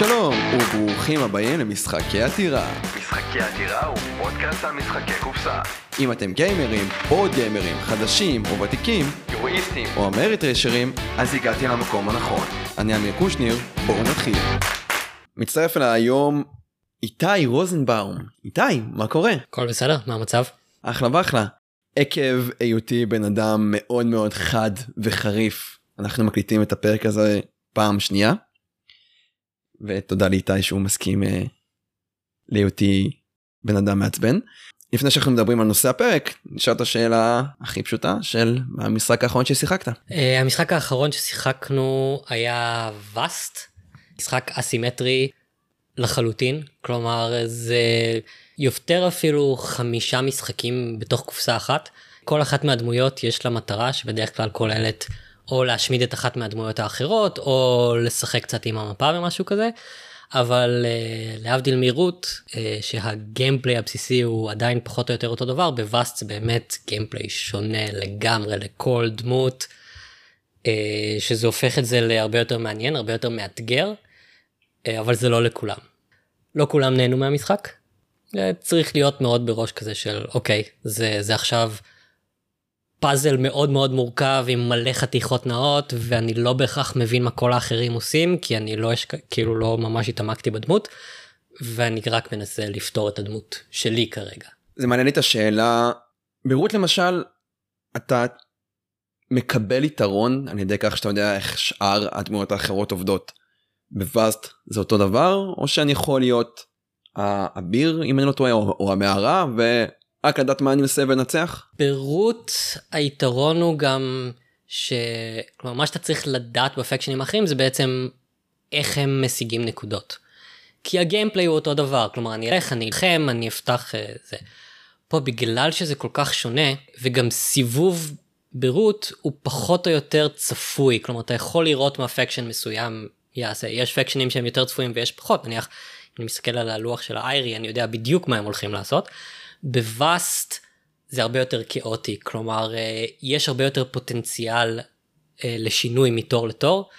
שלום, וברוכים הבאים למשחקי עתירה. משחקי עתירה הוא פודקאסט על משחקי קופסה. אם אתם גיימרים, או גיימרים, חדשים או ותיקים, יורואיסטים. או אמריטרשרים, אז הגעתי למקום הנכון. אני אמיר קושניר, בואו נתחיל. מצטרף אליי היום איתי רוזנבאום. איתי, מה קורה? הכל בסדר? מה המצב? אחלה ואחלה. עקב היותי בן אדם מאוד מאוד חד וחריף, אנחנו מקליטים את הפרק הזה פעם שנייה. ותודה לאיתי שהוא מסכים אה, להיותי בן אדם מעצבן. לפני שאנחנו מדברים על נושא הפרק, נשאל את השאלה הכי פשוטה של המשחק האחרון ששיחקת. Uh, המשחק האחרון ששיחקנו היה ואסט, משחק אסימטרי לחלוטין, כלומר זה יותר אפילו חמישה משחקים בתוך קופסה אחת. כל אחת מהדמויות יש לה מטרה שבדרך כלל כוללת או להשמיד את אחת מהדמויות האחרות או לשחק קצת עם המפה ומשהו כזה. אבל uh, להבדיל מרות uh, שהגיימפליי הבסיסי הוא עדיין פחות או יותר אותו דבר בווסט זה באמת גיימפליי שונה לגמרי לכל דמות uh, שזה הופך את זה להרבה יותר מעניין הרבה יותר מאתגר uh, אבל זה לא לכולם. לא כולם נהנו מהמשחק. Uh, צריך להיות מאוד בראש כזה של אוקיי זה זה עכשיו פאזל מאוד מאוד מורכב עם מלא חתיכות נאות ואני לא בהכרח מבין מה כל האחרים עושים כי אני לא יש כאילו לא ממש התעמקתי בדמות ואני רק מנסה לפתור את הדמות שלי כרגע. זה מעניין לי את השאלה, ברות למשל, אתה מקבל יתרון על ידי כך שאתה יודע איך שאר הדמויות האחרות עובדות. בווסט זה אותו דבר או שאני יכול להיות האביר אם אני לא טועה או, או המערה רק לדעת מה אני עושה ולנצח? ברות היתרון הוא גם ש... כלומר מה שאתה צריך לדעת בפקשנים האחרים זה בעצם איך הם משיגים נקודות. כי הגיימפליי הוא אותו דבר, כלומר אני אלך, אני אלחם, אני אפתח uh, זה. פה בגלל שזה כל כך שונה, וגם סיבוב ברות הוא פחות או יותר צפוי, כלומר אתה יכול לראות מה פקשן מסוים יעשה, יש פקשנים שהם יותר צפויים ויש פחות, נניח, אני מסתכל על הלוח של האיירי, אני יודע בדיוק מה הם הולכים לעשות. בווסט זה הרבה יותר כאוטי, כלומר אה, יש הרבה יותר פוטנציאל אה, לשינוי מתור לתור,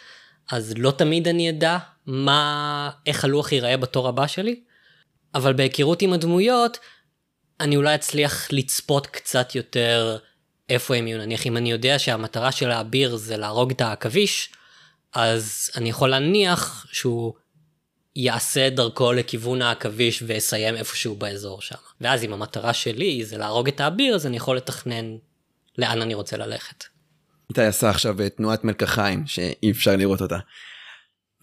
אז לא תמיד אני אדע מה, איך הלוח ייראה בתור הבא שלי, אבל בהיכרות עם הדמויות, אני אולי אצליח לצפות קצת יותר איפה הם יהיו, נניח אם אני יודע שהמטרה של האביר זה להרוג את העכביש, אז אני יכול להניח שהוא יעשה דרכו לכיוון העכביש ויסיים איפשהו באזור שם. ואז אם המטרה שלי זה להרוג את האביר, אז אני יכול לתכנן לאן אני רוצה ללכת. איתי עשה עכשיו תנועת מלקחיים שאי אפשר לראות אותה.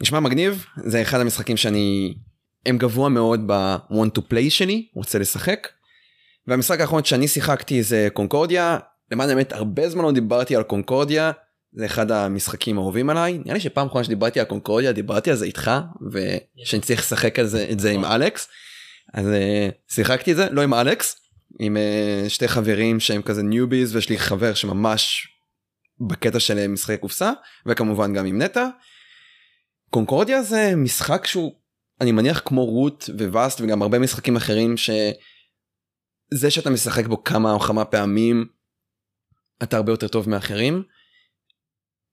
נשמע מגניב, זה אחד המשחקים שאני... הם גבוה מאוד ב-want to play שלי, רוצה לשחק. והמשחק האחרון שאני שיחקתי זה קונקורדיה, למען האמת הרבה זמן לא דיברתי על קונקורדיה, זה אחד המשחקים האהובים עליי נראה לי שפעם אחרונה שדיברתי על קונקורדיה דיברתי על זה איתך ושאני צריך לשחק על זה את זה עם אלכס אז uh, שיחקתי את זה לא עם אלכס עם uh, שתי חברים שהם כזה ניוביז ויש לי חבר שממש בקטע של משחקי קופסה וכמובן גם עם נטע. קונקורדיה זה משחק שהוא אני מניח כמו רות ווסט וגם הרבה משחקים אחרים שזה שאתה משחק בו כמה או כמה פעמים אתה הרבה יותר טוב מאחרים.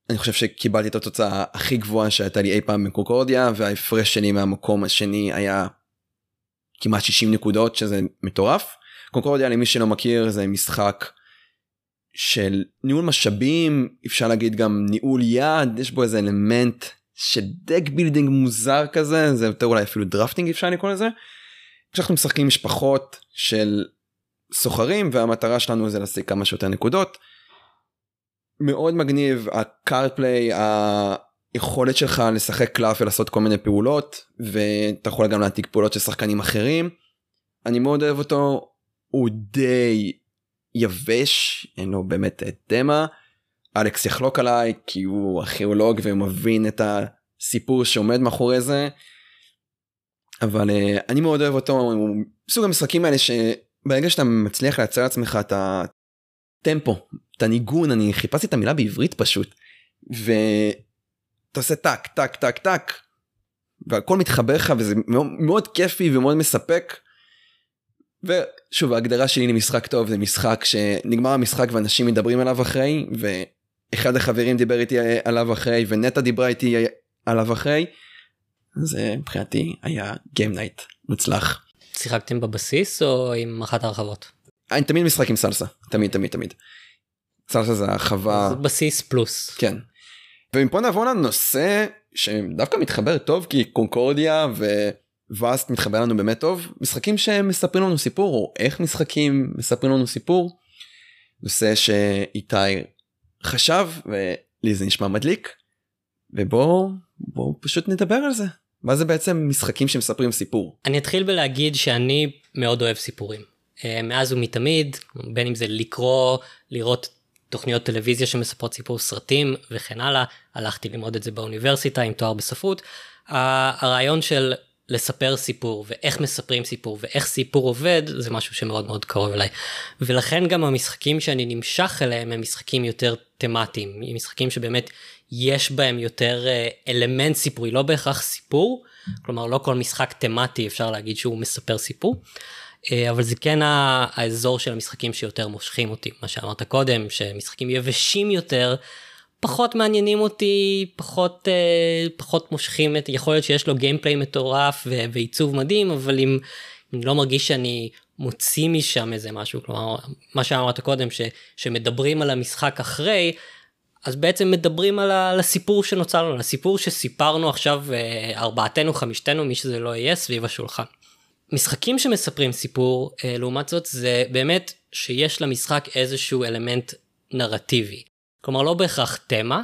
אני חושב שקיבלתי את התוצאה הכי גבוהה שהייתה לי אי פעם ב Concordia וההפרש שלי מהמקום השני היה כמעט 60 נקודות שזה מטורף. Concordia למי שלא מכיר זה משחק של ניהול משאבים אפשר להגיד גם ניהול יד יש בו איזה אלמנט של deck building מוזר כזה זה יותר אולי אפילו drafting אפשר לקרוא לזה. כשאנחנו משחקים משפחות של סוחרים והמטרה שלנו זה להשיג כמה שיותר נקודות. מאוד מגניב הקארט פליי היכולת שלך לשחק קלף ולעשות כל מיני פעולות ואתה יכול גם להעתיק פעולות של שחקנים אחרים. אני מאוד אוהב אותו הוא די יבש אין לו באמת תמה. אלכס יחלוק עליי כי הוא ארכיאולוג והוא מבין את הסיפור שעומד מאחורי זה. אבל uh, אני מאוד אוהב אותו הוא סוג המשחקים האלה שברגע שאתה מצליח לייצר לעצמך את הטמפו את הניגון אני חיפשתי את המילה בעברית פשוט ואתה עושה טק טק טק טק והכל מתחבר לך וזה מאוד, מאוד כיפי ומאוד מספק. ושוב ההגדרה שלי למשחק טוב זה משחק שנגמר המשחק ואנשים מדברים עליו אחרי ואחד החברים דיבר איתי עליו אחרי ונטע דיברה איתי עליו אחרי. זה מבחינתי היה Game Night מוצלח. שיחקתם בבסיס או עם אחת הרחבות? אני תמיד משחק עם סלסה, תמיד תמיד תמיד. סלסה זה הרחבה, זה בסיס פלוס. כן. ומפה נעבור לנושא שדווקא מתחבר טוב כי קונקורדיה וווסט מתחבר לנו באמת טוב, משחקים שמספרים לנו סיפור או איך משחקים מספרים לנו סיפור. נושא שאיתי חשב ולי זה נשמע מדליק ובואו בואו פשוט נדבר על זה. מה זה בעצם משחקים שמספרים סיפור? אני אתחיל בלהגיד שאני מאוד אוהב סיפורים. אה, מאז ומתמיד, בין אם זה לקרוא, לראות תוכניות טלוויזיה שמספרות סיפור סרטים וכן הלאה, הלכתי ללמוד את זה באוניברסיטה עם תואר בספרות. הרעיון של לספר סיפור ואיך מספרים סיפור ואיך סיפור עובד זה משהו שמאוד מאוד קרוב אליי. ולכן גם המשחקים שאני נמשך אליהם הם משחקים יותר תמטיים, משחקים שבאמת יש בהם יותר אה, אלמנט סיפורי, לא בהכרח סיפור, כלומר לא כל משחק תמטי אפשר להגיד שהוא מספר סיפור. אה, אבל זה כן האזור של המשחקים שיותר מושכים אותי, מה שאמרת קודם, שמשחקים יבשים יותר, פחות מעניינים אותי, פחות, אה, פחות מושכים את, יכול להיות שיש לו גיימפליי מטורף ועיצוב מדהים, אבל אם אני לא מרגיש שאני מוציא משם איזה משהו, כלומר, מה שאמרת קודם, ש, שמדברים על המשחק אחרי, אז בעצם מדברים על, ה, על הסיפור שנוצר לנו, על הסיפור שסיפרנו עכשיו אה, ארבעתנו, חמישתנו, מי שזה לא יהיה, סביב השולחן. משחקים שמספרים סיפור, אה, לעומת זאת, זה באמת שיש למשחק איזשהו אלמנט נרטיבי. כלומר, לא בהכרח תמה.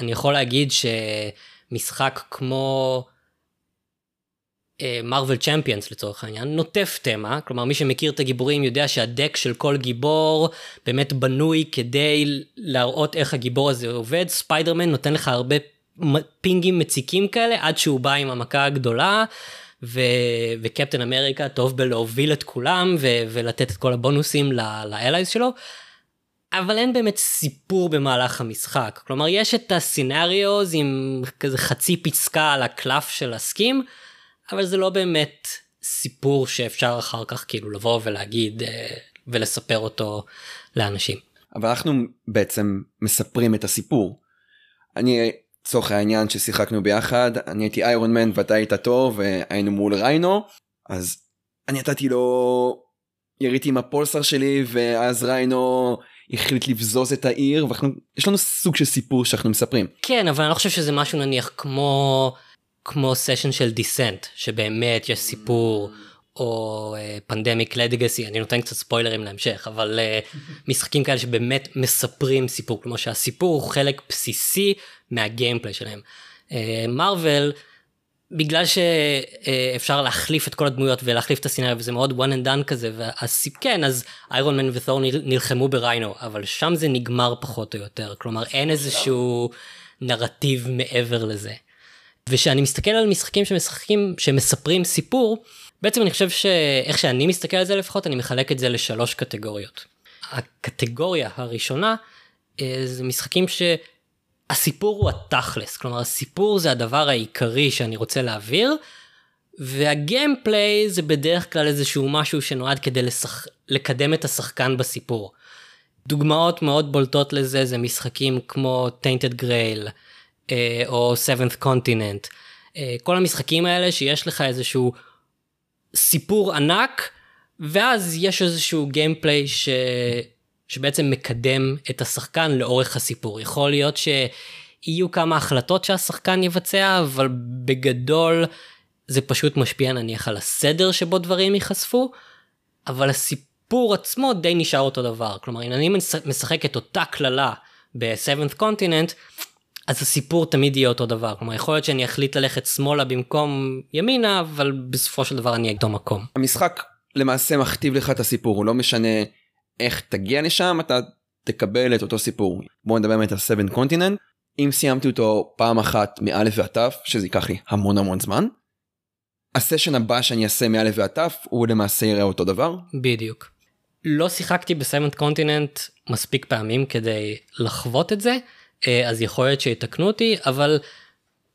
אני יכול להגיד שמשחק כמו Marvel uh, Champions לצורך העניין, נוטף תמה, כלומר מי שמכיר את הגיבורים יודע שה deck של כל גיבור באמת בנוי כדי להראות איך הגיבור הזה עובד, ספיידרמן נותן לך הרבה פינגים מציקים כאלה עד שהוא בא עם המכה הגדולה. ו- וקפטן אמריקה טוב בלהוביל את כולם ו- ולתת את כל הבונוסים ל allies שלו. אבל אין באמת סיפור במהלך המשחק. כלומר, יש את ה scenarios עם כזה חצי פסקה על הקלף של הסכים, אבל זה לא באמת סיפור שאפשר אחר כך כאילו לבוא ולהגיד אה, ולספר אותו לאנשים. אבל אנחנו בעצם מספרים את הסיפור. אני לצורך העניין ששיחקנו ביחד אני הייתי איירון מן ואתה היית טוב והיינו מול ריינו אז אני נתתי לו יריתי עם הפולסר שלי ואז ריינו החליט לבזוז את העיר ויש לנו סוג של סיפור שאנחנו מספרים. כן אבל אני לא חושב שזה משהו נניח כמו כמו סשן של דיסנט שבאמת יש סיפור או פנדמיק uh, לדגסי אני נותן קצת ספוילרים להמשך אבל uh, משחקים כאלה שבאמת מספרים סיפור כמו שהסיפור הוא חלק בסיסי מהגיימפליי שלהם. מרוויל uh, בגלל שאפשר להחליף את כל הדמויות ולהחליף את הסינריה וזה מאוד one and done כזה ואז כן אז איירון מן ותור נלחמו בריינו אבל שם זה נגמר פחות או יותר כלומר אין איזשהו נרטיב מעבר לזה. וכשאני מסתכל על משחקים שמשחקים שמספרים סיפור בעצם אני חושב שאיך שאני מסתכל על זה לפחות אני מחלק את זה לשלוש קטגוריות. הקטגוריה הראשונה אה, זה משחקים שהסיפור הוא התכלס כלומר הסיפור זה הדבר העיקרי שאני רוצה להעביר והגיימפליי זה בדרך כלל איזשהו משהו שנועד כדי לשח... לקדם את השחקן בסיפור. דוגמאות מאוד בולטות לזה זה משחקים כמו Tainted Grail אה, או Seventh Continent. אה, כל המשחקים האלה שיש לך איזשהו סיפור ענק, ואז יש איזשהו גיימפליי. שבעצם מקדם את השחקן לאורך הסיפור. יכול להיות שיהיו כמה החלטות שהשחקן יבצע, אבל בגדול זה פשוט משפיע נניח על הסדר שבו דברים ייחשפו, אבל הסיפור עצמו די נשאר אותו דבר. כלומר, אם אני משחק את אותה קללה ב-7th Continent, אז הסיפור תמיד יהיה אותו דבר כלומר יכול להיות שאני אחליט ללכת שמאלה במקום ימינה אבל בסופו של דבר אני אהיה מקום. המשחק למעשה מכתיב לך את הסיפור הוא לא משנה איך תגיע לשם אתה תקבל את אותו סיפור בוא נדבר באמת על 7 קונטיננט אם סיימתי אותו פעם אחת מאלף ועד תף שזה ייקח לי המון המון זמן. הסשן הבא שאני אעשה מאלף ועד תף הוא למעשה יראה אותו דבר. בדיוק. לא שיחקתי בסיימנט קונטיננט מספיק פעמים כדי לחוות את זה אה, אז יכול להיות שיתקנו אותי, אבל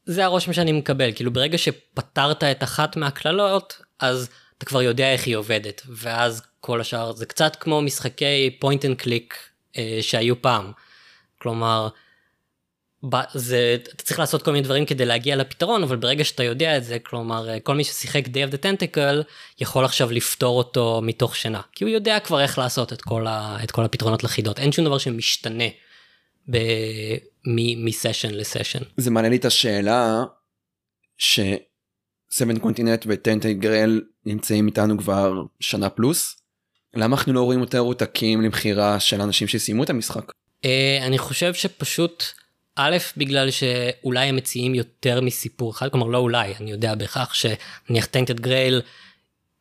זה הרושם שאני מקבל, כאילו ברגע שפתרת את אחת מהקללות, אז אתה כבר יודע איך היא עובדת, ואז כל השאר זה קצת כמו משחקי and click אה, שהיו פעם. כלומר, זה, אתה צריך לעשות כל מיני דברים כדי להגיע לפתרון, אבל ברגע שאתה יודע את זה, כלומר, אה, כל מי ששיחק Day of the Tentacle יכול עכשיו לפתור אותו מתוך שינה. כי הוא יודע כבר איך לעשות את כל, ה, את כל הפתרונות לחידות. אין שום דבר שמשתנה ב, מ, מסשן לסשן. זה מעלה לי את השאלה ש-7 קונטיננט וטנטי גרל נמצאים איתנו כבר שנה פלוס. למה אנחנו לא רואים יותר עותקים למכירה של אנשים שסיימו את המשחק? אה, אני חושב שפשוט, א', בגלל שאולי הם מציעים יותר מסיפור אחד, כלומר לא אולי, אני יודע בהכרח שנניח טנטד גרייל,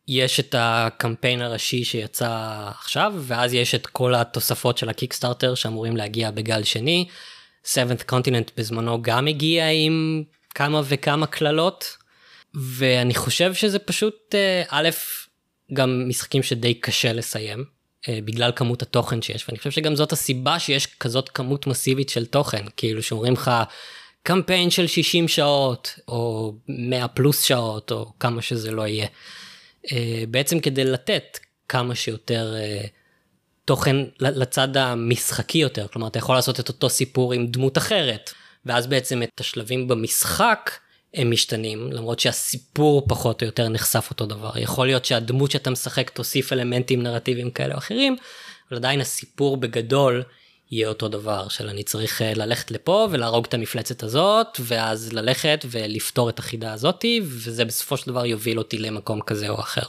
יש את הקמפיין הראשי שיצא עכשיו, ואז יש את כל התוספות של הקיקסטארטר שאמורים להגיע בגל שני. 7th Continent בזמנו גם הגיע עם כמה וכמה קללות, ואני חושב שזה פשוט, אה, א', גם משחקים שדי קשה לסיים, אה, בגלל כמות התוכן שיש, ואני חושב שגם זאת הסיבה שיש כזאת כמות מסיבית של תוכן, כאילו שאומרים לך קמפיין של 60 שעות, או 100 פלוס שעות, או כמה שזה לא יהיה. אה, בעצם כדי לתת כמה שיותר תוכן לצד המשחקי יותר, כלומר אתה יכול לעשות את אותו סיפור עם דמות אחרת, ואז בעצם את השלבים במשחק הם משתנים, למרות שהסיפור פחות או יותר נחשף אותו דבר. יכול להיות שהדמות שאתה משחק תוסיף אלמנטים נרטיביים כאלה או אחרים, אבל עדיין הסיפור בגדול יהיה אותו דבר, של אני צריך אה, ללכת לפה ולהרוג את המפלצת הזאת, ואז ללכת ולפתור את החידה הזאתי, וזה בסופו של דבר יוביל אותי למקום כזה או אחר.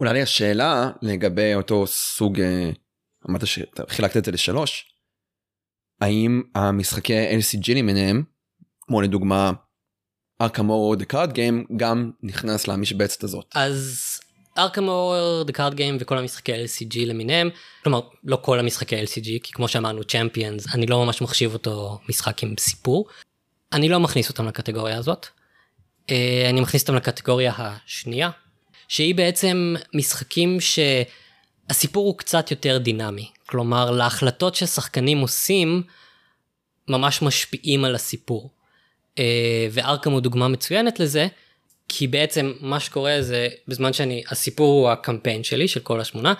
אולי לי השאלה לגבי אותו סוג, אה, אמרת שחילקת את זה לשלוש, האם המשחקי LCG למיניהם, כמו לדוגמה Arkham Horror The Card Game גם נכנס למשבצת הזאת. אז Arkham Horror the card game וכל המשחקי LCG למיניהם, כלומר לא כל המשחקי LCG כי כמו שאמרנו Champions אני לא ממש מחשיב אותו משחק עם סיפור. אני לא מכניס אותם לקטגוריה הזאת. אה, אני מכניס אותם לקטגוריה השנייה שהיא בעצם משחקים שהסיפור הוא קצת יותר דינמי כלומר להחלטות ששחקנים עושים ממש משפיעים על הסיפור. אה, וארכם הוא דוגמה מצוינת לזה, כי בעצם מה שקורה זה בזמן שאני, הסיפור הוא הקמפיין שלי של כל השמונה,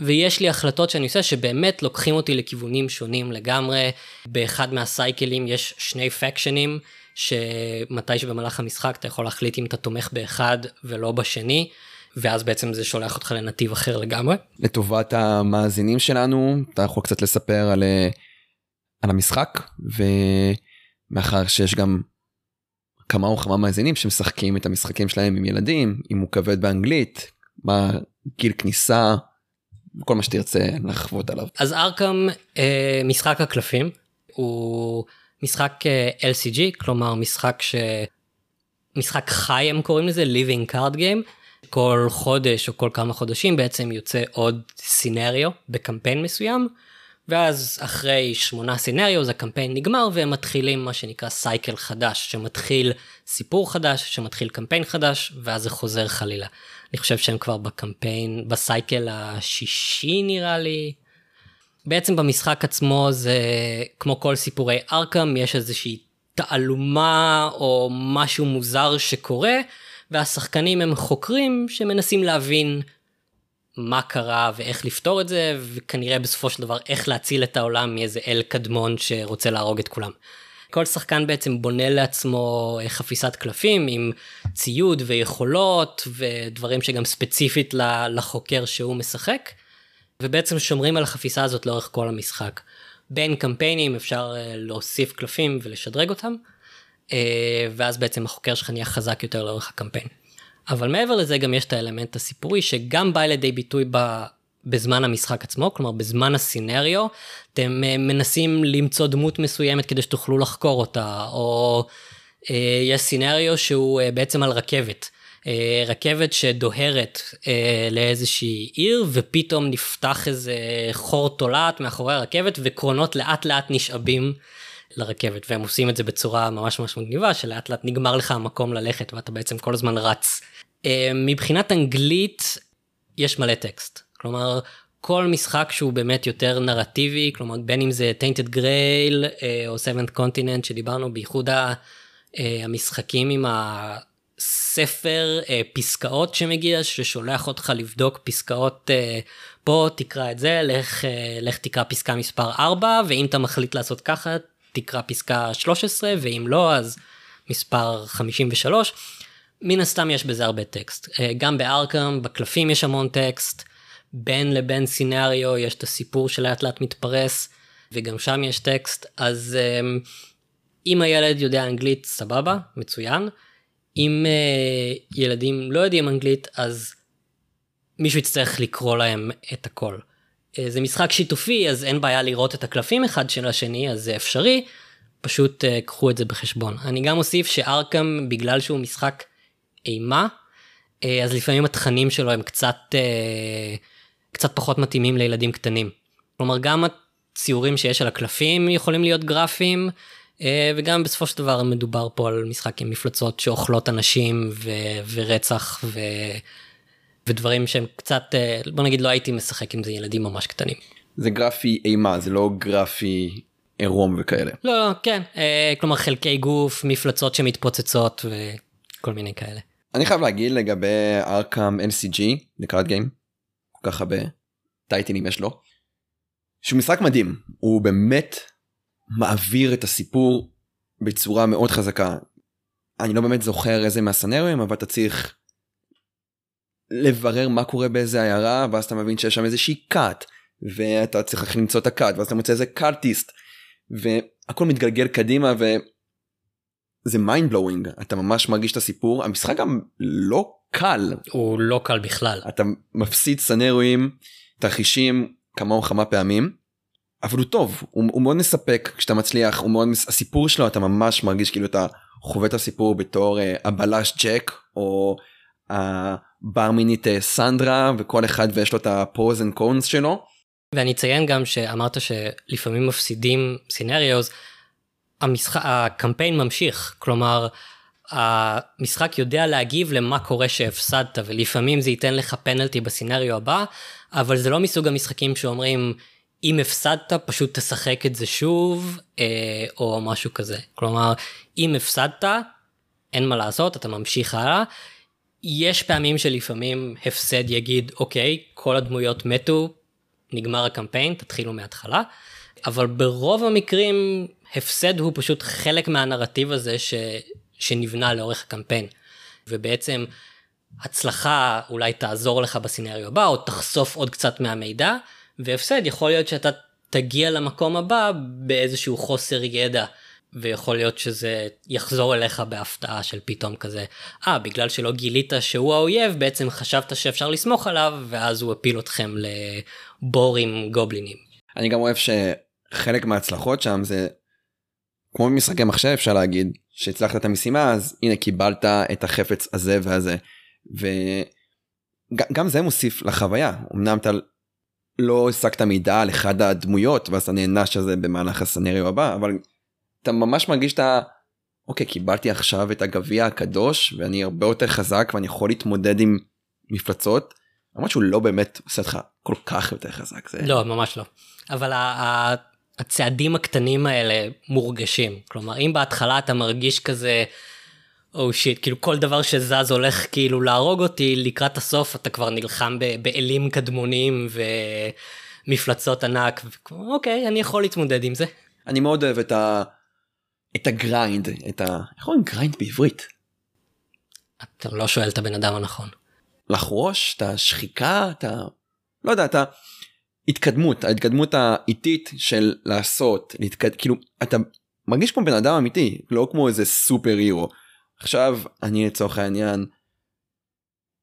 ויש לי החלטות שאני עושה שבאמת לוקחים אותי לכיוונים שונים לגמרי. באחד מהסייקלים יש שני פקשנים, שמתי שבמהלך המשחק אתה יכול להחליט אם אתה תומך באחד ולא בשני. ואז בעצם זה שולח אותך לנתיב אחר לגמרי. לטובת המאזינים שלנו, אתה יכול קצת לספר על, אה, על המשחק, ו... מאחר שיש גם כמה וכמה מאזינים שמשחקים את המשחקים שלהם עם ילדים, אם הוא כבד באנגלית, מה גיל כניסה, כל מה שתרצה לחוות עליו. אז ארכם אה, משחק הקלפים הוא משחק אה, LCG כלומר משחק ש... משחק חי הם קוראים לזה living card game כל חודש או כל כמה חודשים בעצם יוצא עוד סינריו בקמפיין מסוים ואז אחרי שמונה סינריו הקמפיין נגמר והם מתחילים מה שנקרא סייקל חדש שמתחיל סיפור חדש שמתחיל קמפיין חדש ואז זה חוזר חלילה. אני חושב שהם כבר בקמפיין בסייקל השישי נראה לי. בעצם במשחק עצמו זה כמו כל סיפורי ארכם יש איזושהי תעלומה או משהו מוזר שקורה והשחקנים הם חוקרים שמנסים להבין מה קרה ואיך לפתור את זה, וכנראה בסופו של דבר איך להציל את העולם מאיזה אל קדמון שרוצה להרוג את כולם. כל שחקן בעצם בונה לעצמו חפיסת קלפים עם ציוד ויכולות ודברים שגם ספציפית לחוקר שהוא משחק, ובעצם שומרים על החפיסה הזאת לאורך כל המשחק. בין קמפיינים אפשר אה, להוסיף קלפים ולשדרג אותם, אה, ואז בעצם החוקר שלך נהיה חזק יותר לאורך הקמפיין. אבל מעבר לזה גם יש את האלמנט הסיפורי שגם בא לידי ביטוי ב... בזמן המשחק עצמו, כלומר בזמן הסינריו, אתם אה, מנסים למצוא דמות מסוימת כדי שתוכלו לחקור אותה, או אה, יש סינריו שהוא אה, בעצם על רכבת. אה, רכבת שדוהרת אה, לאיזושהי עיר ופתאום נפתח איזה חור תולעת מאחורי הרכבת וקרונות לאט לאט נשאבים לרכבת והם עושים את זה בצורה ממש ממש מגניבה שלאט לאט נגמר לך המקום ללכת ואתה בעצם כל הזמן רץ. אה, מבחינת אנגלית יש מלא טקסט כלומר כל משחק שהוא באמת יותר נרטיבי כלומר בין אם זה tainted grail אה, או 7th continent שדיברנו בייחוד אה, המשחקים עם הספר פסקאות שמגיע ששולח אותך לבדוק פסקאות בוא תקרא את זה לך לך תקרא פסקה מספר 4 ואם אתה מחליט לעשות ככה תקרא פסקה 13 ואם לא אז מספר 53. מן הסתם יש בזה הרבה טקסט. אה, גם בארקם בקלפים יש המון טקסט. בין לבין סינריו יש את הסיפור שלאט לאט מתפרס וגם שם יש טקסט אז אה, אם הילד יודע אנגלית סבבה מצוין. אם uh, ילדים לא יודעים אנגלית אז מישהו יצטרך לקרוא להם את הכל. Uh, זה משחק שיתופי אז אין בעיה לראות את הקלפים אחד של השני אז זה אפשרי. פשוט uh, קחו את זה בחשבון. אני גם אוסיף שארקם בגלל שהוא משחק אימה uh, אז לפעמים התכנים שלו הם קצת קצת פחות מתאימים לילדים קטנים. כלומר גם הציורים שיש על הקלפים יכולים להיות גרפיים. אה, וגם בסופו של דבר מדובר פה על משחק עם מפלצות שאוכלות אנשים ו- ורצח ו- ודברים שהם קצת אה, בוא נגיד לא הייתי משחק עם זה ילדים ממש קטנים. זה גרפי אימה זה לא גרפי עירום וכאלה. לא, לא כן אה, כלומר חלקי גוף מפלצות שמתפוצצות וכל מיני כאלה. אני חייב להגיד לגבי ארקאם NCG לקראת גיים כל כך הרבה טייטנים יש לו. שהוא משחק מדהים הוא באמת מעביר את הסיפור בצורה מאוד חזקה. אני לא באמת זוכר איזה מהסנריואים אבל אתה צריך לברר מה קורה באיזה עיירה ואז אתה מבין שיש שם איזושהי cult ואתה צריך למצוא את ה cult ואז אתה מוצא איזה cultist והכל מתגלגל קדימה וזה mind blowing אתה ממש מרגיש את הסיפור. המשחק גם לא קל. הוא לא קל בכלל. אתה מפסיד סנריואים תרחישים כמה וכמה פעמים אבל הוא טוב הוא, הוא מאוד מספק כשאתה מצליח הוא מאוד הסיפור שלו אתה ממש מרגיש כאילו אתה חווה את הסיפור בתור uh, הבלש ג'ק או הברמנית uh, סנדרה וכל אחד ויש לו את ה pros and cons שלו. ואני אציין גם שאמרת שלפעמים מפסידים scenarios המשחק הקמפיין ממשיך כלומר המשחק יודע להגיב למה קורה שהפסדת ולפעמים זה ייתן לך פנלטי ב scenario הבא אבל זה לא מסוג המשחקים שאומרים אם הפסדת פשוט תשחק את זה שוב אה, או משהו כזה כלומר אם הפסדת אין מה לעשות אתה ממשיך הלאה. יש פעמים שלפעמים הפסד יגיד אוקיי כל הדמויות מתו נגמר הקמפיין תתחילו מההתחלה. אבל ברוב המקרים הפסד הוא פשוט חלק מהנרטיב הזה ש, שנבנה לאורך הקמפיין. ובעצם הצלחה אולי תעזור לך בסינריו הבא או תחשוף עוד קצת מהמידע. והפסד. יכול להיות שאתה תגיע למקום הבא באיזשהו חוסר ידע ויכול להיות שזה יחזור אליך בהפתעה של פתאום כזה אה ah, בגלל שלא גילית שהוא האויב בעצם חשבת שאפשר לסמוך עליו ואז הוא הפיל אתכם לבור עם גובלינים. אני גם אוהב שחלק מההצלחות שם זה כמו במשחקי מחשב אפשר להגיד שהצלחת את המשימה אז הנה קיבלת את החפץ הזה והזה וגם זה מוסיף לחוויה אמנם אתה לא השגת מידע על אחד הדמויות ואז אתה נענש על זה במהלך הסנריו הבא אבל אתה ממש מרגיש את ה... אוקיי קיבלתי עכשיו את הגביע הקדוש ואני הרבה יותר חזק ואני יכול להתמודד עם מפלצות. למרות שהוא לא באמת עושה אותך כל כך יותר חזק זה לא ממש לא אבל הצעדים הקטנים האלה מורגשים כלומר אם בהתחלה אתה מרגיש כזה או oh shit כאילו כל דבר שזז הולך כאילו להרוג אותי לקראת הסוף אתה כבר נלחם באלים קדמונים ומפלצות ענק אוקיי אני יכול להתמודד עם זה. אני מאוד אוהב את, ה... את ה grind את ה... איך אומרים grind בעברית? אתה לא שואל את הבן אדם הנכון. לחרוש את השחיקה אתה לא יודע אתה התקדמות ההתקדמות האיטית של לעשות להתקד... כאילו אתה מרגיש כמו בן אדם אמיתי לא כמו איזה סופר הירו. עכשיו אני לצורך העניין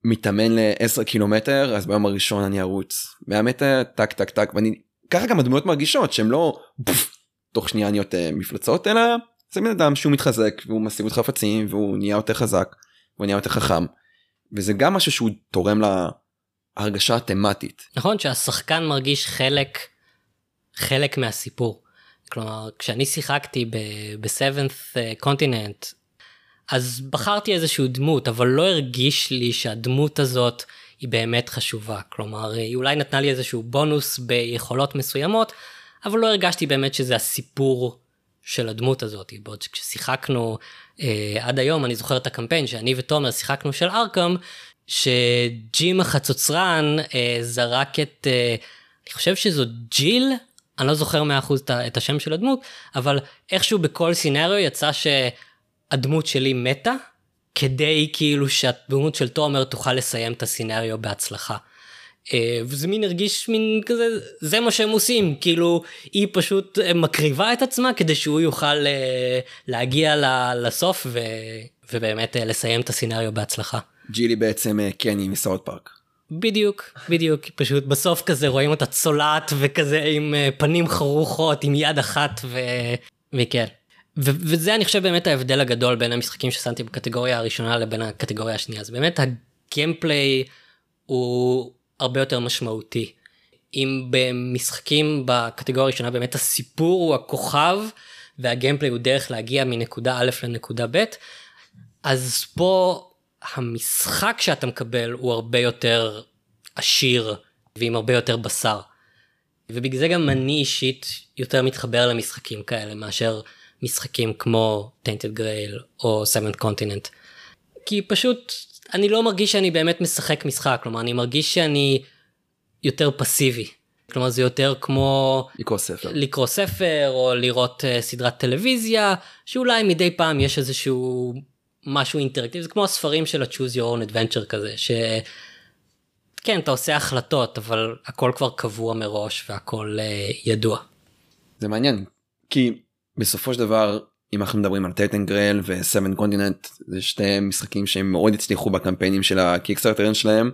מתאמן ל-10 קילומטר אז ביום הראשון אני ארוץ 100 מטר טק טק טק ואני ככה גם הדמויות מרגישות שהם לא פוף, תוך שנייה נהיות uh, מפלצות אלא זה בן אדם שהוא מתחזק והוא משיג אותך חפצים והוא נהיה יותר חזק והוא נהיה יותר חכם וזה גם משהו שהוא תורם להרגשה התמטית. נכון שהשחקן מרגיש חלק חלק מהסיפור. כלומר כשאני שיחקתי ב-7th קונטיננט אז בחרתי איזשהו דמות, אבל לא הרגיש לי שהדמות הזאת היא באמת חשובה. כלומר, היא אולי נתנה לי איזשהו בונוס ביכולות מסוימות, אבל לא הרגשתי באמת שזה הסיפור של הדמות הזאת. בעוד שכששיחקנו אה, עד היום, אני זוכר את הקמפיין שאני ותומר שיחקנו של ארקם, שג'ים החצוצרן אה, זרק את, אה, אני חושב שזו ג'יל, אני לא זוכר 100% את השם של הדמות, אבל איכשהו בכל סינריו יצא שהדמות שלי מתה, כדי כאילו שהדמות של תומר תוכל לסיים את הסינריו בהצלחה. אה, וזה מין הרגיש מין כזה, זה מה שהם עושים, כאילו היא פשוט אה, מקריבה את עצמה כדי שהוא יוכל אה, להגיע ל- לסוף ו... ובאמת לסיים את הסינריו בהצלחה. ג'ילי בעצם קני מסאוט פארק. בדיוק, בדיוק, פשוט בסוף כזה רואים אותה צולעת וכזה עם פנים חרוכות, עם יד אחת ו... וכן. ו- וזה אני חושב באמת ההבדל הגדול בין המשחקים ששמתי בקטגוריה הראשונה לבין הקטגוריה השנייה, אז באמת הגיימפליי הוא הרבה יותר משמעותי. אם במשחקים בקטגוריה הראשונה באמת הסיפור הוא הכוכב והגיימפליי הוא דרך להגיע מנקודה א' לנקודה ב', אז פה המשחק שאתה מקבל הוא הרבה יותר עשיר ועם הרבה יותר בשר. ובגלל זה גם אני אישית יותר מתחבר למשחקים כאלה מאשר משחקים כמו Tainted Grail או 7 Continent. כי פשוט אני לא מרגיש שאני באמת משחק משחק, כלומר אני מרגיש שאני יותר פסיבי. כלומר זה יותר כמו לקרוא ספר. לקרוא ספר או לראות uh, סדרת טלוויזיה שאולי מדי פעם יש איזשהו משהו אינטראקטיבי זה כמו הספרים של ה-choose your own adventure כזה שכן אתה עושה החלטות אבל הכל כבר קבוע מראש והכל uh, ידוע. זה מעניין כי בסופו של דבר אם אנחנו מדברים על Tainted Grail ו-7th Continent זה שתי משחקים שהם מאוד הצליחו בקמפיינים של ה Kickstarter שלהם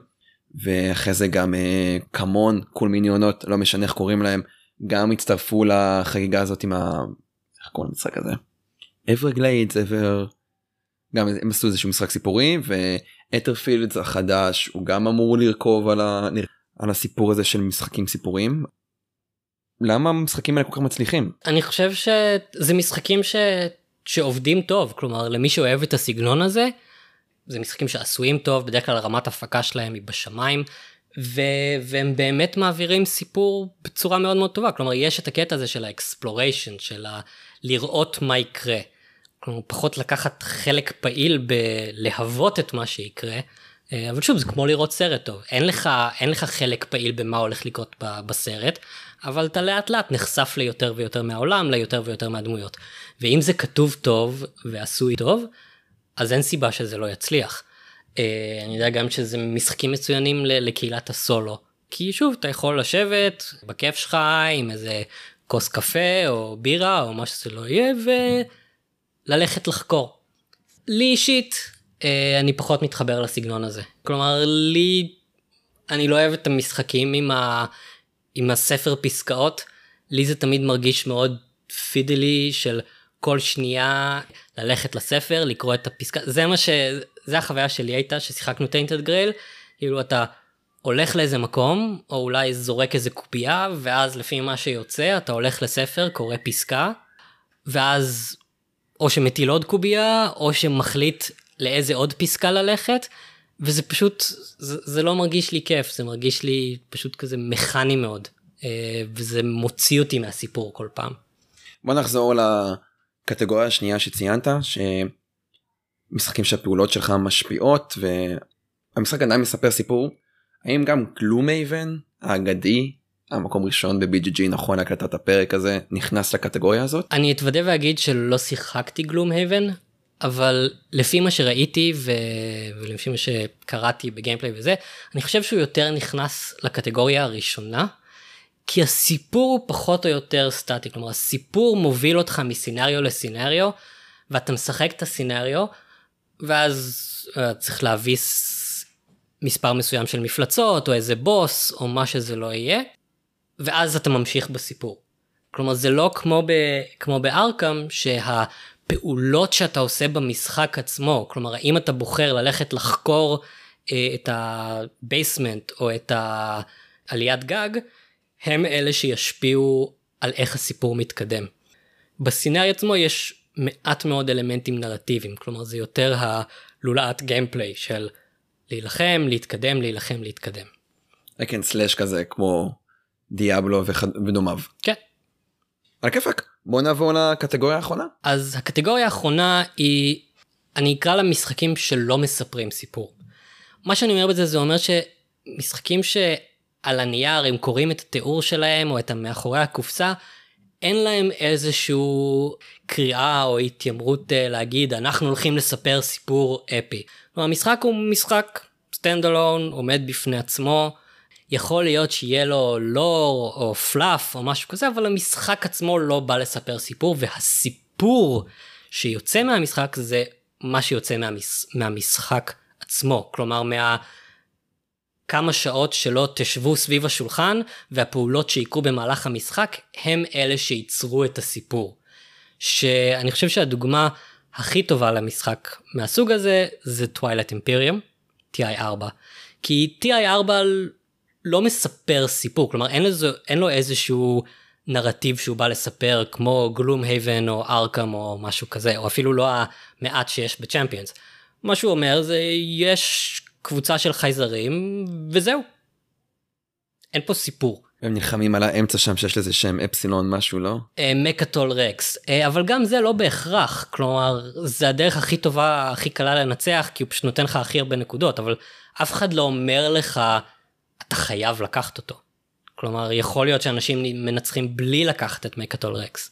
ואחרי זה גם אה, CMON Cool Mini Or Not לא משנה איך קוראים להם גם הצטרפו לחגיגה הזאת עם ה... איך קוראים למשחק הזה? אברגליידס אבר גם הם עשו איזשהו משחק סיפורי ו Etherfields החדש הוא גם אמור לרכוב על, ה... על הסיפור הזה של משחקים סיפוריים. למה המשחקים האלה כל כך מצליחים? אני חושב שזה משחקים ש... שעובדים טוב כלומר למי שאוהב את הסגנון הזה זה משחקים שעשויים טוב בדרך כלל רמת הפקה שלהם היא בשמיים ו... והם באמת מעבירים סיפור בצורה מאוד מאוד טובה כלומר יש את הקטע הזה של ה exploration של ה... לראות מה יקרה. כלומר פחות לקחת חלק פעיל בלהוות את מה שיקרה אה, אבל שוב זה כמו לראות סרט טוב אין לך אין לך חלק פעיל במה הולך לקרות בסרט אבל אתה לאט לאט נחשף ליותר ויותר מהעולם ליותר ויותר מהדמויות ואם זה כתוב טוב ועשוי טוב אז אין סיבה שזה לא יצליח. אה, אני יודע גם שזה משחקים מצוינים לקהילת הסולו כי שוב אתה יכול לשבת בכיף שלך עם איזה כוס קפה או בירה או מה שזה לא יהיה וללכת לחקור. לי אישית אה, אני פחות מתחבר לסגנון הזה כלומר לי אני לא אוהב את המשחקים עם, ה, עם הספר פסקאות לי זה תמיד מרגיש מאוד פידלי של כל שנייה ללכת לספר לקרוא את הפסקה. זה מה ש... זה החוויה שלי הייתה ששיחקנו טיינטד גרייל כאילו אתה הולך לאיזה מקום או אולי זורק איזה קובייה ואז לפי מה שיוצא אתה הולך לספר קורא פסקה ואז או שמטיל עוד קובייה או שמחליט לאיזה עוד פסקה ללכת וזה פשוט זה, זה לא מרגיש לי כיף זה מרגיש לי פשוט כזה מכני מאוד אה, וזה מוציא אותי מהסיפור כל פעם. בוא נחזור לקטגוריה השנייה שציינת שמשחקים שהפעולות שלך משפיעות והמשחק עדיין מספר סיפור. האם גם Gloomhaven האגדי המקום ראשון ב-BGG נכון להקלטת הפרק הזה נכנס לקטגוריה הזאת? אני אתוודה ואגיד שלא שיחקתי Gloomhaven אבל לפי מה שראיתי ו... ולפי מה שקראתי ב gameplay וזה אני חושב שהוא יותר נכנס לקטגוריה הראשונה. כי הסיפור הוא פחות או יותר סטטי כלומר הסיפור מוביל אותך מסינריו לסינריו ואתה משחק את הסינריו ואז uh, צריך להביס מספר מסוים של מפלצות או איזה בוס או מה שזה לא יהיה ואז אתה ממשיך בסיפור. כלומר זה לא כמו, ב, כמו בארקאם שהפעולות שאתה עושה במשחק עצמו כלומר האם אתה בוחר ללכת לחקור אה, את ה basement או את העליית גג הם אלה שישפיעו על איך הסיפור מתקדם. ב scenario עצמו יש מעט מאוד אלמנטים נרטיביים כלומר זה יותר הלולאת gameplay של להילחם להתקדם להילחם להתקדם. כן slash כזה כמו Diablo. ודומיו. כן. על כיפאק בוא נעבור לקטגוריה האחרונה. אז הקטגוריה האחרונה היא אני אקרא לה משחקים שלא מספרים סיפור. מה שאני אומר בזה זה אומר שמשחקים על הנייר, הם קוראים את התיאור שלהם או את המאחורי הקופסה, אין להם איזשהו קריאה או התיימרות אה, להגיד אנחנו הולכים לספר סיפור אפי. כלומר, המשחק הוא משחק stand alone, עומד בפני עצמו, יכול להיות שיהיה לו לור או fluff או משהו כזה, אבל המשחק עצמו לא בא לספר סיפור, והסיפור שיוצא מהמשחק זה מה שיוצא מהמש... מהמשחק עצמו. כלומר, מה... כמה שעות שלא תשבו סביב השולחן והפעולות שיקרו במהלך המשחק הם אלה שייצרו את הסיפור. שאני חושב שהדוגמה הכי טובה למשחק מהסוג הזה זה טווילט אימפריום, TI4. כי TI4 לא מספר סיפור, כלומר אין, לזה, אין לו איזשהו נרטיב שהוא בא לספר כמו גלום הייבן או ארקם או משהו כזה, או אפילו לא המעט שיש בצ'מפיונס. מה שהוא אומר זה יש קבוצה של חייזרים וזהו. אין פה סיפור. הם נלחמים על האמצע שם שיש לזה שם אפסילון משהו לא? מקטול רקס אה, אבל גם זה לא בהכרח כלומר זה הדרך הכי טובה הכי קלה לנצח כי הוא פשוט נותן לך הכי הרבה נקודות אבל אף אחד לא אומר לך אתה חייב לקחת אותו. כלומר יכול להיות שאנשים מנצחים בלי לקחת את מקטול רקס.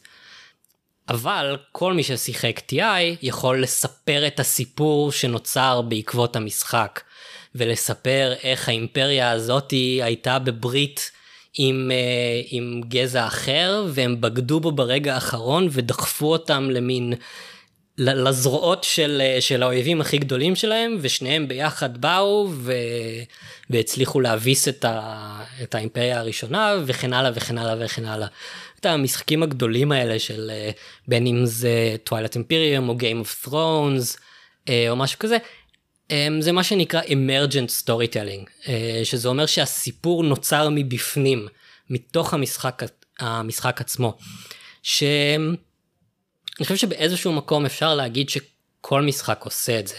אבל כל מי ששיחק TI יכול לספר את הסיפור שנוצר בעקבות המשחק ולספר איך האימפריה הזאתי הייתה בברית עם, אה, עם גזע אחר והם בגדו בו ברגע האחרון ודחפו אותם למין לזרועות של, אה, של האויבים הכי גדולים שלהם ושניהם ביחד באו ו, והצליחו להביס את, ה, את האימפריה הראשונה וכן הלאה וכן הלאה וכן הלאה. את המשחקים הגדולים האלה של אה, בין אם זה טווילט אימפריום או Game of Thrones או משהו כזה זה מה שנקרא emergent storytelling, אה, שזה אומר שהסיפור נוצר מבפנים, מתוך המשחק, המשחק עצמו. שאני חושב שבאיזשהו מקום אפשר להגיד שכל משחק עושה את זה.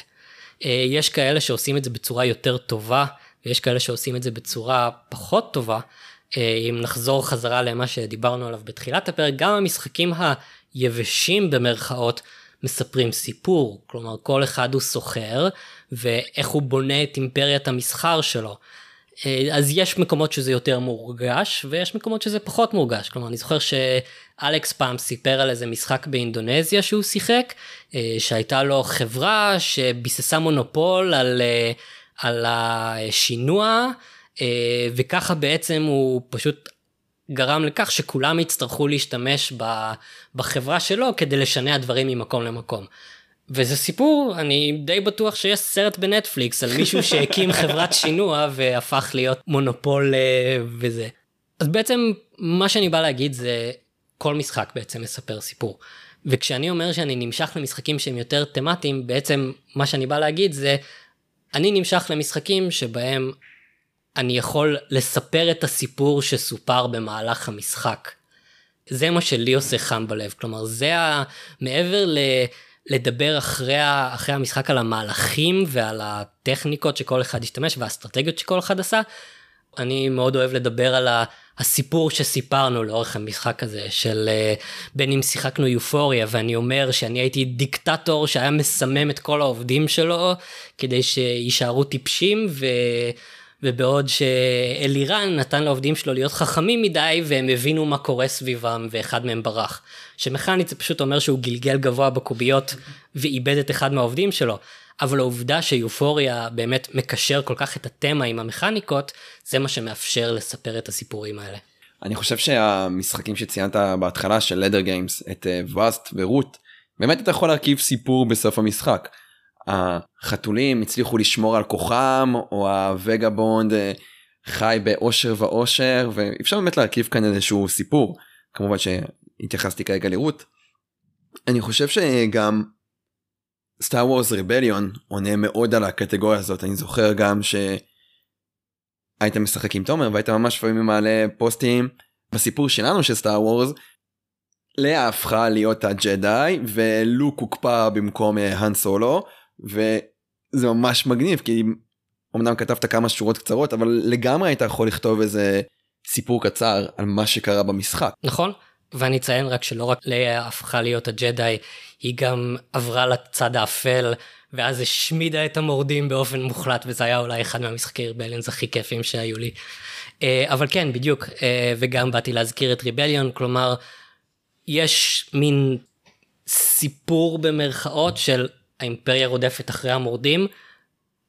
אה, יש כאלה שעושים את זה בצורה יותר טובה, ויש כאלה שעושים את זה בצורה פחות טובה. אה, אם נחזור חזרה למה שדיברנו עליו בתחילת הפרק, גם המשחקים היבשים במרכאות מספרים סיפור, כלומר כל אחד הוא סוחר ואיך הוא בונה את אימפריית המסחר שלו. אה, אז יש מקומות שזה יותר מורגש ויש מקומות שזה פחות מורגש כלומר אני זוכר שאלכס פעם סיפר על איזה משחק באינדונזיה שהוא שיחק אה, שהייתה לו חברה שביססה מונופול על, אה, על השינוע וככה בעצם הוא פשוט גרם לכך שכולם יצטרכו להשתמש בחברה שלו כדי לשנע דברים ממקום למקום. וזה סיפור, אני די בטוח שיש סרט בנטפליקס על מישהו שהקים חברת שינוע והפך להיות מונופול אה, וזה. אז בעצם מה שאני בא להגיד זה כל משחק בעצם מספר סיפור. וכשאני אומר שאני נמשך למשחקים שהם יותר תמטיים, בעצם מה שאני בא להגיד זה, אני נמשך למשחקים שבהם אני יכול לספר את הסיפור שסופר במהלך המשחק. זה מה שלי עושה חם בלב, כלומר זה ה... מעבר ל... לדבר אחרי. אחרי המשחק על המהלכים ועל הטכניקות שכל אחד השתמש והאסטרטגיות שכל אחד עשה, אני מאוד אוהב לדבר על. הסיפור שסיפרנו לאורך המשחק הזה של אה, בין אם שיחקנו יופוריה ואני אומר שאני הייתי דיקטטור שהיה מסמם את כל העובדים שלו כדי שיישארו טיפשים ו... ובעוד שאלירן נתן לעובדים שלו להיות חכמים מדי והם הבינו מה קורה סביבם ואחד מהם ברח. שמכנית זה פשוט אומר שהוא גלגל גבוה בקוביות ואיבד את אחד מהעובדים שלו. אבל העובדה שיופוריה באמת מקשר כל כך את התמה עם המכניקות, זה מה שמאפשר לספר את הסיפורים האלה. אני חושב שהמשחקים שציינת בהתחלה של לדר גיימס, את ווסט ורות, באמת אתה יכול להרכיב סיפור בסוף המשחק. החתולים הצליחו לשמור על כוחם או הווגבונד אה, חי באושר ואושר ואפשר באמת להרכיב כאן איזשהו סיפור כמובן שהתייחסתי כרגע לרות. אני חושב שגם סטאר וורס ריבליון עונה מאוד על הקטגוריה הזאת אני זוכר גם שהיית משחק עם תומר והיית ממש לפעמים מעלה פוסטים בסיפור שלנו של סטאר וורס. לאה הפכה להיות הג'די ולוק הוקפא במקום האן אה, סולו וזה ממש מגניב כי אמנם כתבת כמה שורות קצרות אבל לגמרי היית יכול לכתוב איזה סיפור קצר על מה שקרה במשחק. נכון ואני אציין רק שלא רק לאה הפכה להיות הג'די היא גם עברה לצד האפל ואז השמידה את המורדים באופן מוחלט, וזה היה אולי אחד מהמשחקי ריבליונס הכי כיפים שהיו לי. אה, אבל כן, בדיוק, אה, וגם באתי להזכיר את ריבליון, כלומר, יש מין סיפור במרכאות של האימפריה רודפת אחרי המורדים,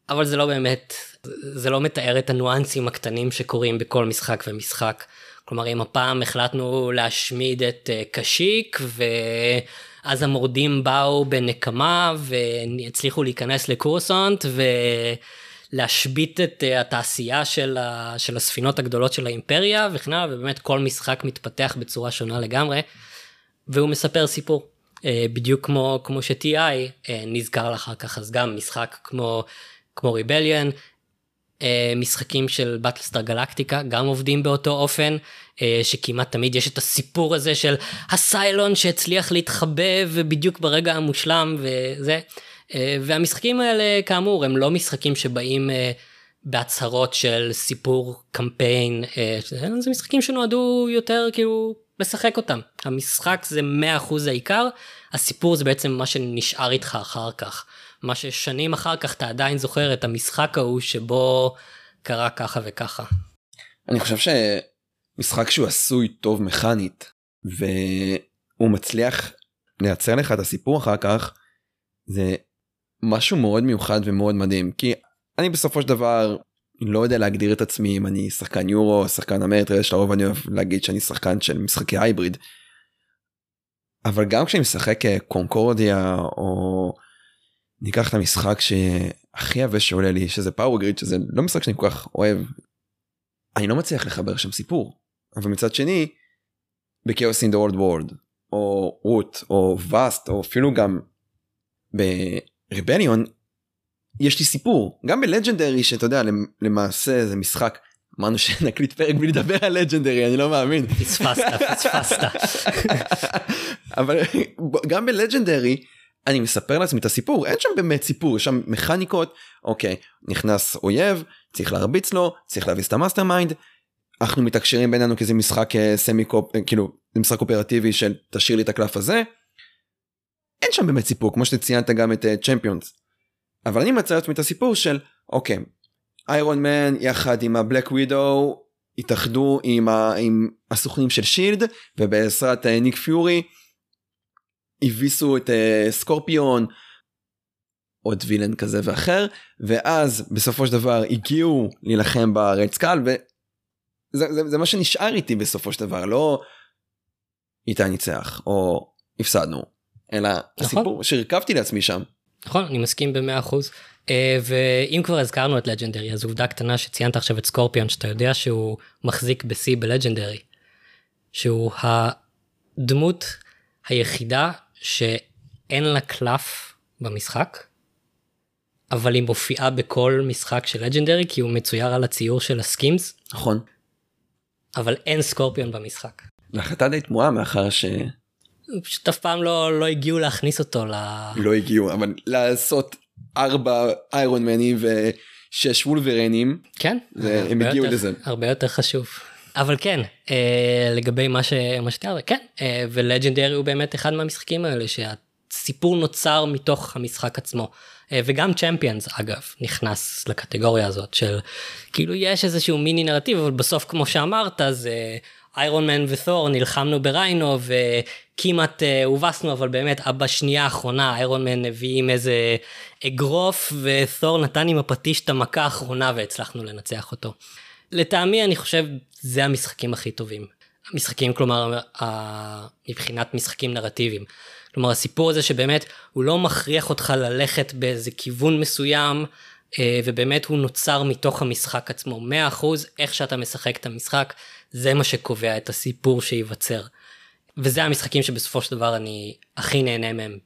אבל זה לא באמת, זה לא מתאר את הניואנסים הקטנים שקורים בכל משחק ומשחק. כלומר, אם הפעם החלטנו להשמיד את אה, קשיק, ואז המורדים באו בנקמה, והצליחו להיכנס לקורסונט, ולהשבית את אה, התעשייה של, ה... של הספינות הגדולות של האימפריה, וכן הלאה, ובאמת כל משחק מתפתח בצורה שונה לגמרי, והוא מספר סיפור. אה, בדיוק כמו, כמו ש-TI נזכר לאחר כך, אז גם משחק כמו, כמו ריבליאן, אה, משחקים של בטלסטאר גלקטיקה גם עובדים באותו אופן אה, שכמעט תמיד יש את הסיפור הזה של הסיילון שהצליח להתחבא ובדיוק ברגע המושלם וזה. אה, והמשחקים האלה כאמור הם לא משחקים שבאים בהצהרות של סיפור קמפיין זה משחקים שנועדו יותר כאילו לשחק אותם המשחק זה 100% העיקר הסיפור זה בעצם מה שנשאר איתך אחר כך. מה ששנים אחר כך אתה עדיין זוכר את המשחק ההוא שבו קרה ככה וככה. אני חושב שמשחק שהוא עשוי טוב מכנית והוא מצליח לייצר לך את הסיפור אחר כך זה משהו מאוד מיוחד ומאוד מדהים כי אני בסופו של דבר לא יודע להגדיר את עצמי אם אני שחקן יורו שחקן אמרטרס לרוב אני אוהב להגיד שאני שחקן של משחקי הייבריד. אבל גם כשאני משחק קונקורדיה או ניקח את המשחק שהכי יבש שעולה לי שזה פאוור גריד שזה לא משחק שאני כל כך אוהב. אני לא מצליח לחבר שם סיפור אבל מצד שני בכאוס אין דה אולד וורלד או רוט או ואסט או אפילו גם בריבליון יש לי סיפור גם בלג'נדרי שאתה יודע למעשה זה משחק אמרנו שנקליט פרק בלי לדבר על לג'נדרי אני לא מאמין פספסת פספסת אבל גם ב Legendary אני מספר לעצמי את הסיפור אין שם באמת סיפור יש שם מכניקות אוקיי נכנס אויב צריך להרביץ לו צריך להביס את ה mastermind. אנחנו מתקשרים בינינו כי זה משחק אה, semi coop אה, כאילו זה משחק קואופרטיבי של תשאיר לי את הקלף הזה. אין שם באמת סיפור כמו שציינת גם את Champions. אה, אבל אני ממציא לעצמי את הסיפור של אוקיי Iron Man יחד עם ה Black Widow התאחדו עם, ה, עם הסוכנים של שילד ובעזרת ניק פיורי הביסו את uh, סקורפיון עוד וילן כזה ואחר ואז בסופו של דבר הגיעו להילחם ברד סקל וזה זה, זה מה שנשאר איתי בסופו של דבר לא איתה ניצח או הפסדנו אלא נכון. הסיפור שהרכבתי לעצמי שם. נכון אני מסכים במאה אחוז uh, ואם כבר הזכרנו את לג'נדרי אז עובדה קטנה שציינת עכשיו את סקורפיון שאתה יודע שהוא מחזיק בשיא בלג'נדרי שהוא הדמות היחידה שאין לה קלף במשחק, אבל היא מופיעה בכל משחק של לג'נדרי כי הוא מצויר על הציור של הסקימס. נכון. אבל אין סקורפיון במשחק. החלטה די תמוהה מאחר ש... פשוט אף פעם לא, לא הגיעו להכניס אותו ל... לא הגיעו, אבל לעשות ארבע איירון מנים ושש וולברנים. כן. הם הגיעו יותר, לזה. הרבה יותר חשוב. אבל כן, אה, לגבי מה, ש... מה שתיארת, כן, אה, ולג'נדרי הוא באמת אחד מהמשחקים האלה שהסיפור נוצר מתוך המשחק עצמו. אה, וגם צ'מפיונס אגב נכנס לקטגוריה הזאת של כאילו יש איזשהו מיני נרטיב אבל בסוף כמו שאמרת זה איירון מן ותור נלחמנו בריינו וכמעט uh, הובסנו אבל באמת בשנייה האחרונה איירון מן הביא עם איזה אגרוף ותור נתן עם הפטיש את המכה האחרונה והצלחנו לנצח אותו. לטעמי אני חושב זה המשחקים הכי טובים. המשחקים כלומר מבחינת משחקים נרטיביים. כלומר הסיפור הזה שבאמת הוא לא מכריח אותך ללכת באיזה כיוון מסוים אה, ובאמת הוא נוצר מתוך המשחק עצמו 100% איך שאתה משחק את המשחק זה מה שקובע את הסיפור שייווצר. וזה המשחקים שבסופו של דבר אני הכי נהנה מהם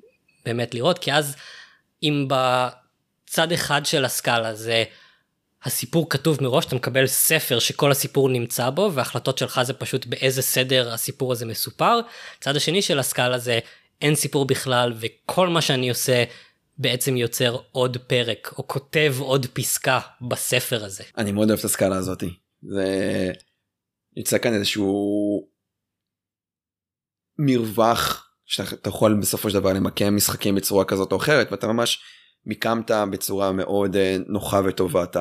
באמת לראות כי אז אם בצד אחד של הסקאלה זה הסיפור כתוב מראש, אתה מקבל ספר שכל הסיפור נמצא בו, וההחלטות שלך זה פשוט באיזה סדר הסיפור הזה מסופר. צד השני של הסקאלה זה אין סיפור בכלל, וכל מה שאני עושה בעצם יוצר עוד פרק, או כותב עוד פסקה בספר הזה. אני מאוד אוהב את הסקאלה הזאתי. זה יוצא כאן איזשהו מרווח שאתה יכול בסופו של דבר למקם משחקים בצורה כזאת או אחרת, ואתה ממש מיקמת בצורה מאוד אה, נוחה וטובה את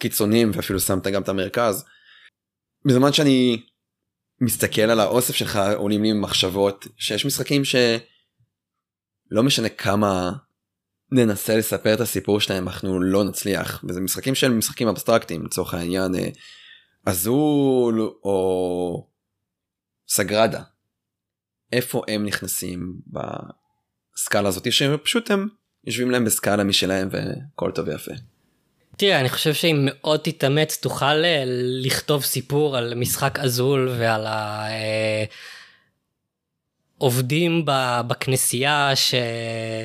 הקיצונים ואפילו שמת גם את המרכז. בזמן שאני מסתכל על האוסף שלך עולים לי מחשבות שיש משחקים שלא משנה כמה ננסה לספר את הסיפור שלהם אנחנו לא נצליח וזה משחקים של משחקים אבסטרקטיים לצורך העניין אה, אזול או סגרדה. איפה הם נכנסים בסקאלה הזאת שפשוט הם יושבים להם בסקאלה משלהם והכל טוב ויפה. תראה, אני חושב שאם מאוד תתאמץ תוכל אה, לכתוב סיפור על משחק אזול ועל העובדים בכנסייה ש...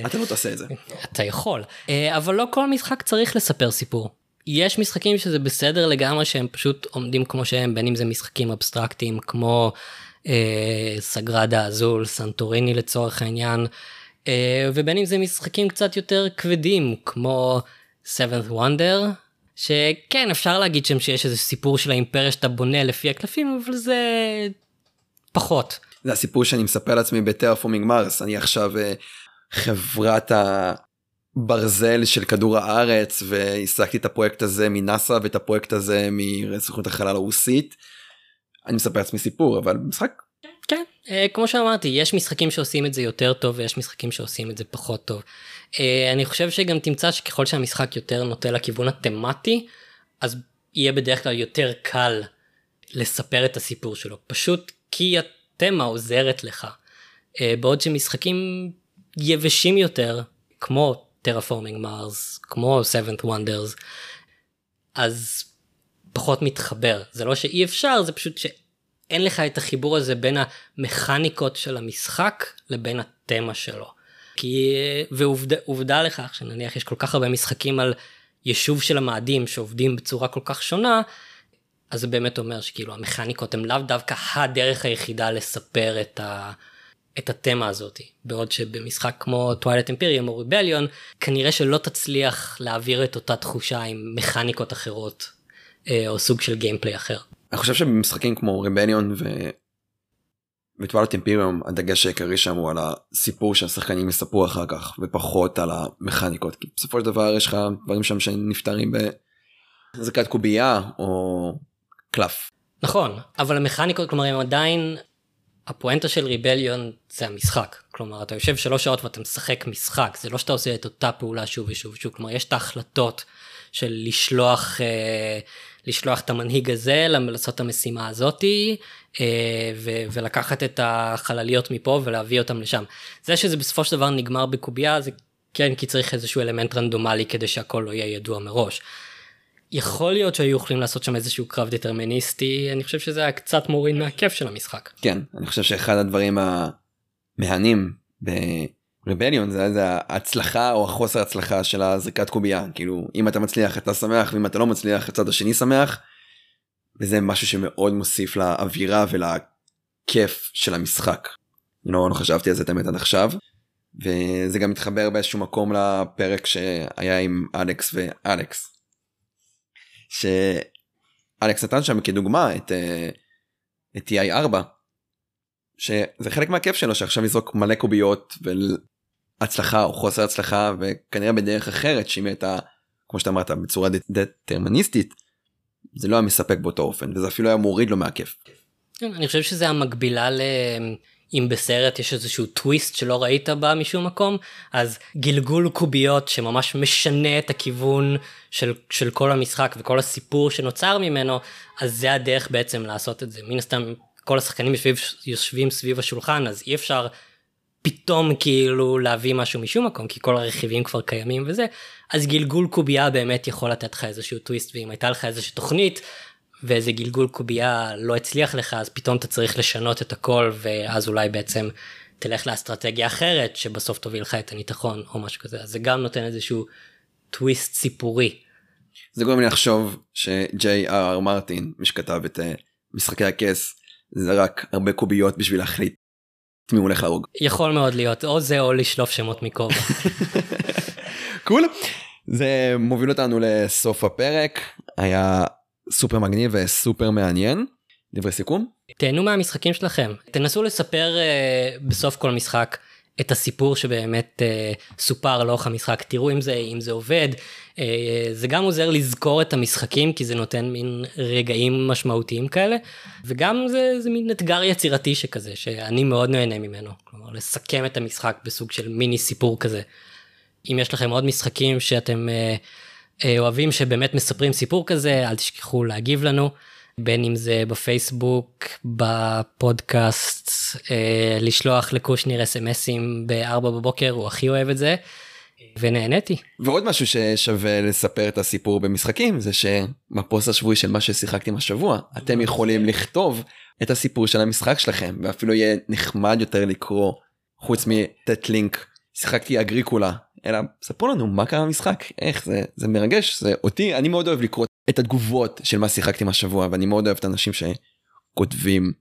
אתה לא תעשה את זה. אתה יכול, אה, אבל לא כל משחק צריך לספר סיפור. יש משחקים שזה בסדר לגמרי שהם פשוט עומדים כמו שהם, בין אם זה משחקים אבסטרקטיים כמו אה, סגרדה אזול, סנטוריני לצורך העניין, אה, ובין אם זה משחקים קצת יותר כבדים כמו seventh wonder, שכן אפשר להגיד שם שיש איזה סיפור של האימפריה שאתה בונה לפי הקלפים, אבל זה פחות. זה הסיפור שאני מספר לעצמי בטרפורמינג מרס, אני עכשיו אה, חברת הברזל של כדור הארץ והשגתי את הפרויקט הזה מנאסא ואת הפרויקט הזה מסוכנות החלל הרוסית. אני מספר לעצמי סיפור אבל משחק. כן, אה, כמו שאמרתי יש משחקים שעושים את זה יותר טוב ויש משחקים שעושים את זה פחות טוב. אה, אני חושב שגם תמצא שככל שהמשחק יותר נוטה לכיוון התמטי אז יהיה בדרך כלל יותר קל לספר את הסיפור שלו פשוט כי התמה עוזרת לך. אה, בעוד שמשחקים יבשים יותר כמו טרפורמינג מרס כמו 7th wonders אז פחות מתחבר זה לא שאי אפשר זה פשוט שאין לך את החיבור הזה בין המכניקות של המשחק לבין התמה שלו. כי ועובדה לכך שנניח יש כל כך הרבה משחקים על יישוב של המאדים שעובדים בצורה כל כך שונה אז זה באמת אומר שכאילו המכניקות הם לאו דווקא הדרך היחידה לספר את, ה, את התמה הזאת בעוד שבמשחק כמו טווילט אימפריום או ריבליון כנראה שלא תצליח להעביר את אותה תחושה עם מכניקות אחרות אה, או סוג של גיימפליי אחר. אני חושב שבמשחקים כמו ריבליון ו... וטואלט אימפיריום הדגש העיקרי שם הוא על הסיפור שהשחקנים יספרו אחר כך ופחות על המכניקות כי בסופו של דבר יש לך דברים שם שנפתרים בזרקת קובייה או קלף. נכון אבל המכניקות כלומר הם עדיין הפואנטה של ריבליון זה המשחק כלומר אתה יושב שלוש שעות ואתה משחק משחק זה לא שאתה עושה את אותה פעולה שוב ושוב ושוב כלומר יש את ההחלטות של לשלוח אה, לשלוח את המנהיג הזה לעשות את המשימה הזאתי אה, ולקחת את החלליות מפה ולהביא אותם לשם. זה שזה בסופו של דבר נגמר בקובייה זה כן כי צריך איזשהו אלמנט רנדומלי כדי שהכל לא יהיה ידוע מראש. יכול להיות שהיו יכולים לעשות שם איזשהו קרב דטרמיניסטי אני חושב שזה היה קצת מוריד מהכיף של המשחק. כן אני חושב שאחד הדברים המהנים ריבליון זה, זה ההצלחה או החוסר הצלחה של הזריקת קובייה כאילו אם אתה מצליח אתה שמח ואם אתה לא מצליח הצד השני שמח. וזה משהו שמאוד מוסיף לאווירה ולכיף של המשחק. לא, לא חשבתי על זה תמיד עד עכשיו. וזה גם מתחבר באיזשהו מקום לפרק שהיה עם אלכס ואלכס. שאלכס נתן שם כדוגמה את, אה, את TI4 שזה חלק מהכיף שלו שעכשיו יזרוק מלא קוביות הצלחה או חוסר הצלחה וכנראה בדרך אחרת שאם הייתה כמו שאתה אמרת בצורה דטרמיניסטית זה לא היה מספק באותו אופן וזה אפילו היה מוריד לו מהכיף. כן, אני חושב שזה המקבילה ל... אם בסרט יש איזשהו טוויסט שלא ראית בה משום מקום אז גלגול קוביות שממש משנה את הכיוון של, של כל המשחק וכל הסיפור שנוצר ממנו אז זה הדרך בעצם לעשות את זה. מן הסתם כל השחקנים יושבים, יושבים סביב השולחן אז אי אפשר פתאום כאילו להביא משהו משום מקום כי כל הרכיבים כבר קיימים וזה. אז גלגול קובייה באמת יכול לתת לך איזשהו טוויסט ואם הייתה לך איזושהי תוכנית ואיזה גלגול קובייה לא הצליח לך אז פתאום אתה צריך לשנות את הכל ואז אולי בעצם תלך לאסטרטגיה אחרת שבסוף תוביל לך את הניתחון או משהו כזה אז זה גם נותן איזשהו טוויסט סיפורי. זה גורם לי לחשוב שג'יי אר מרטין מי שכתב את אה, משחקי הכס זה רק הרבה קוביות בשביל להחליט את מי הוא הולך להרוג. יכול מאוד להיות או זה או לשלוף שמות מכובע. קול. זה מוביל אותנו לסוף הפרק היה סופר מגניב וסופר מעניין. דברי סיכום? תהנו מהמשחקים שלכם תנסו לספר uh, בסוף כל משחק את הסיפור שבאמת אה, סופר לאורך המשחק, תראו אם זה, אם זה עובד. אה, זה גם עוזר לזכור את המשחקים, כי זה נותן מין רגעים משמעותיים כאלה, וגם זה, זה מין אתגר יצירתי שכזה, שאני מאוד נהנה ממנו. כלומר, לסכם את המשחק בסוג של מיני סיפור כזה. אם יש לכם עוד משחקים שאתם אה, אוהבים שבאמת מספרים סיפור כזה, אל תשכחו להגיב לנו. בין אם זה בפייסבוק, בפודקאסט, אה, לשלוח לקושניר אסמסים ב-4 בבוקר, הוא הכי אוהב את זה, ונהניתי. ועוד משהו ששווה לספר את הסיפור במשחקים זה שבפוסט השבועי של מה ששיחקתם השבוע אתם יכולים לכתוב את הסיפור של המשחק שלכם ואפילו יהיה נחמד יותר לקרוא חוץ מתת לינק שיחקתי אגריקולה אלא ספרו לנו מה קרה במשחק איך זה זה מרגש זה אותי אני מאוד אוהב לקרוא את התגובות של מה שיחקתם השבוע ואני מאוד אוהב את האנשים שכותבים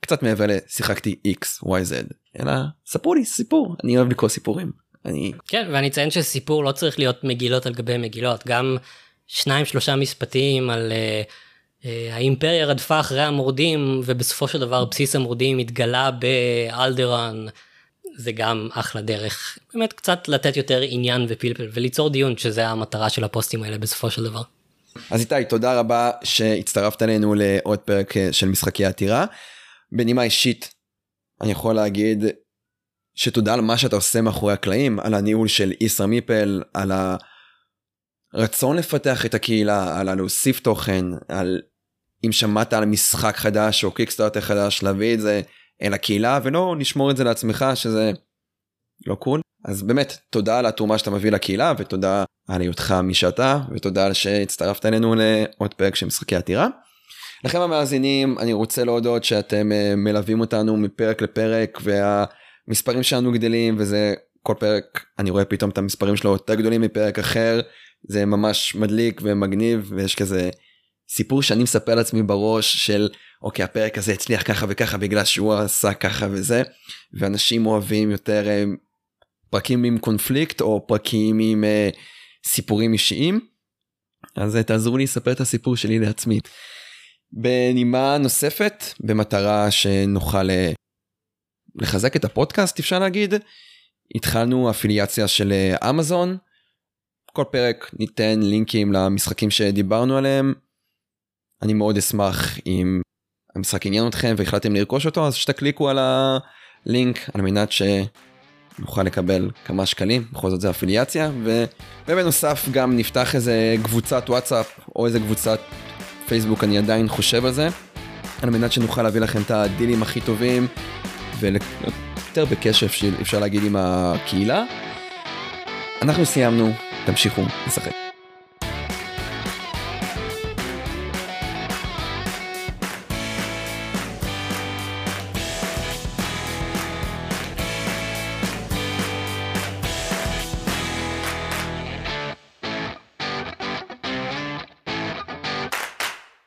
קצת מעבר לשיחקתי x y z. אלא ספרו לי סיפור אני אוהב לקרוא סיפורים. אני כן, ואני אציין שסיפור לא צריך להיות מגילות על גבי מגילות, גם שניים שלושה משפטים על uh, האימפריה רדפה אחרי המורדים, ובסופו של דבר בסיס המורדים התגלה באלדרן, זה גם אחלה דרך. באמת קצת לתת יותר עניין ופלפל וליצור דיון, שזה המטרה של הפוסטים האלה בסופו של דבר. אז איתי תודה רבה שהצטרפת אלינו לעוד פרק אה, של משחקי עתירה. בנימה אישית אני יכול להגיד שתודה על מה שאתה עושה מאחורי הקלעים על הניהול של איסר מיפל על הרצון לפתח את הקהילה על להוסיף תוכן על אם שמעת על משחק חדש או קיקסטארטר חדש להביא את זה אל הקהילה ולא לשמור את זה לעצמך שזה לא קול אז באמת תודה על התרומה שאתה מביא לקהילה ותודה על היותך מי שאתה ותודה על שהצטרפת אלינו לעוד פרק של משחקי עתירה. לכם המאזינים אני רוצה להודות שאתם אה, מלווים אותנו מפרק לפרק והמספרים שלנו גדלים וזה כל פרק אני רואה פתאום את המספרים שלו יותר גדולים מפרק אחר זה ממש מדליק ומגניב ויש כזה סיפור שאני מספר לעצמי בראש של אוקיי הפרק הזה הצליח ככה וככה בגלל שהוא עשה ככה וזה. ואנשים אוהבים יותר אה, פרקים עם קונפליקט או פרקים עם uh, סיפורים אישיים. אז uh, תעזרו לי לספר את הסיפור שלי לעצמי. בנימה נוספת במטרה שנוכל uh, לחזק את הפודקאסט אפשר להגיד התחלנו אפיליאציה של אמזון. כל פרק ניתן לינקים למשחקים שדיברנו עליהם אני מאוד אשמח אם המשחק עניין אתכם והחלטתם לרכוש אותו אז שתקליקו על הלינק על מנת שנוכל לקבל כמה שקלים בכל זאת זה אפיליאציה ו... ובנוסף גם נפתח איזה קבוצת וואטסאפ או איזה קבוצת פייסבוק אני עדיין חושב על זה על מנת שנוכל להביא לכם את הדילים הכי טובים ויותר בקשר אפשר להגיד עם הקהילה. אנחנו סיימנו תמשיכו לשחק.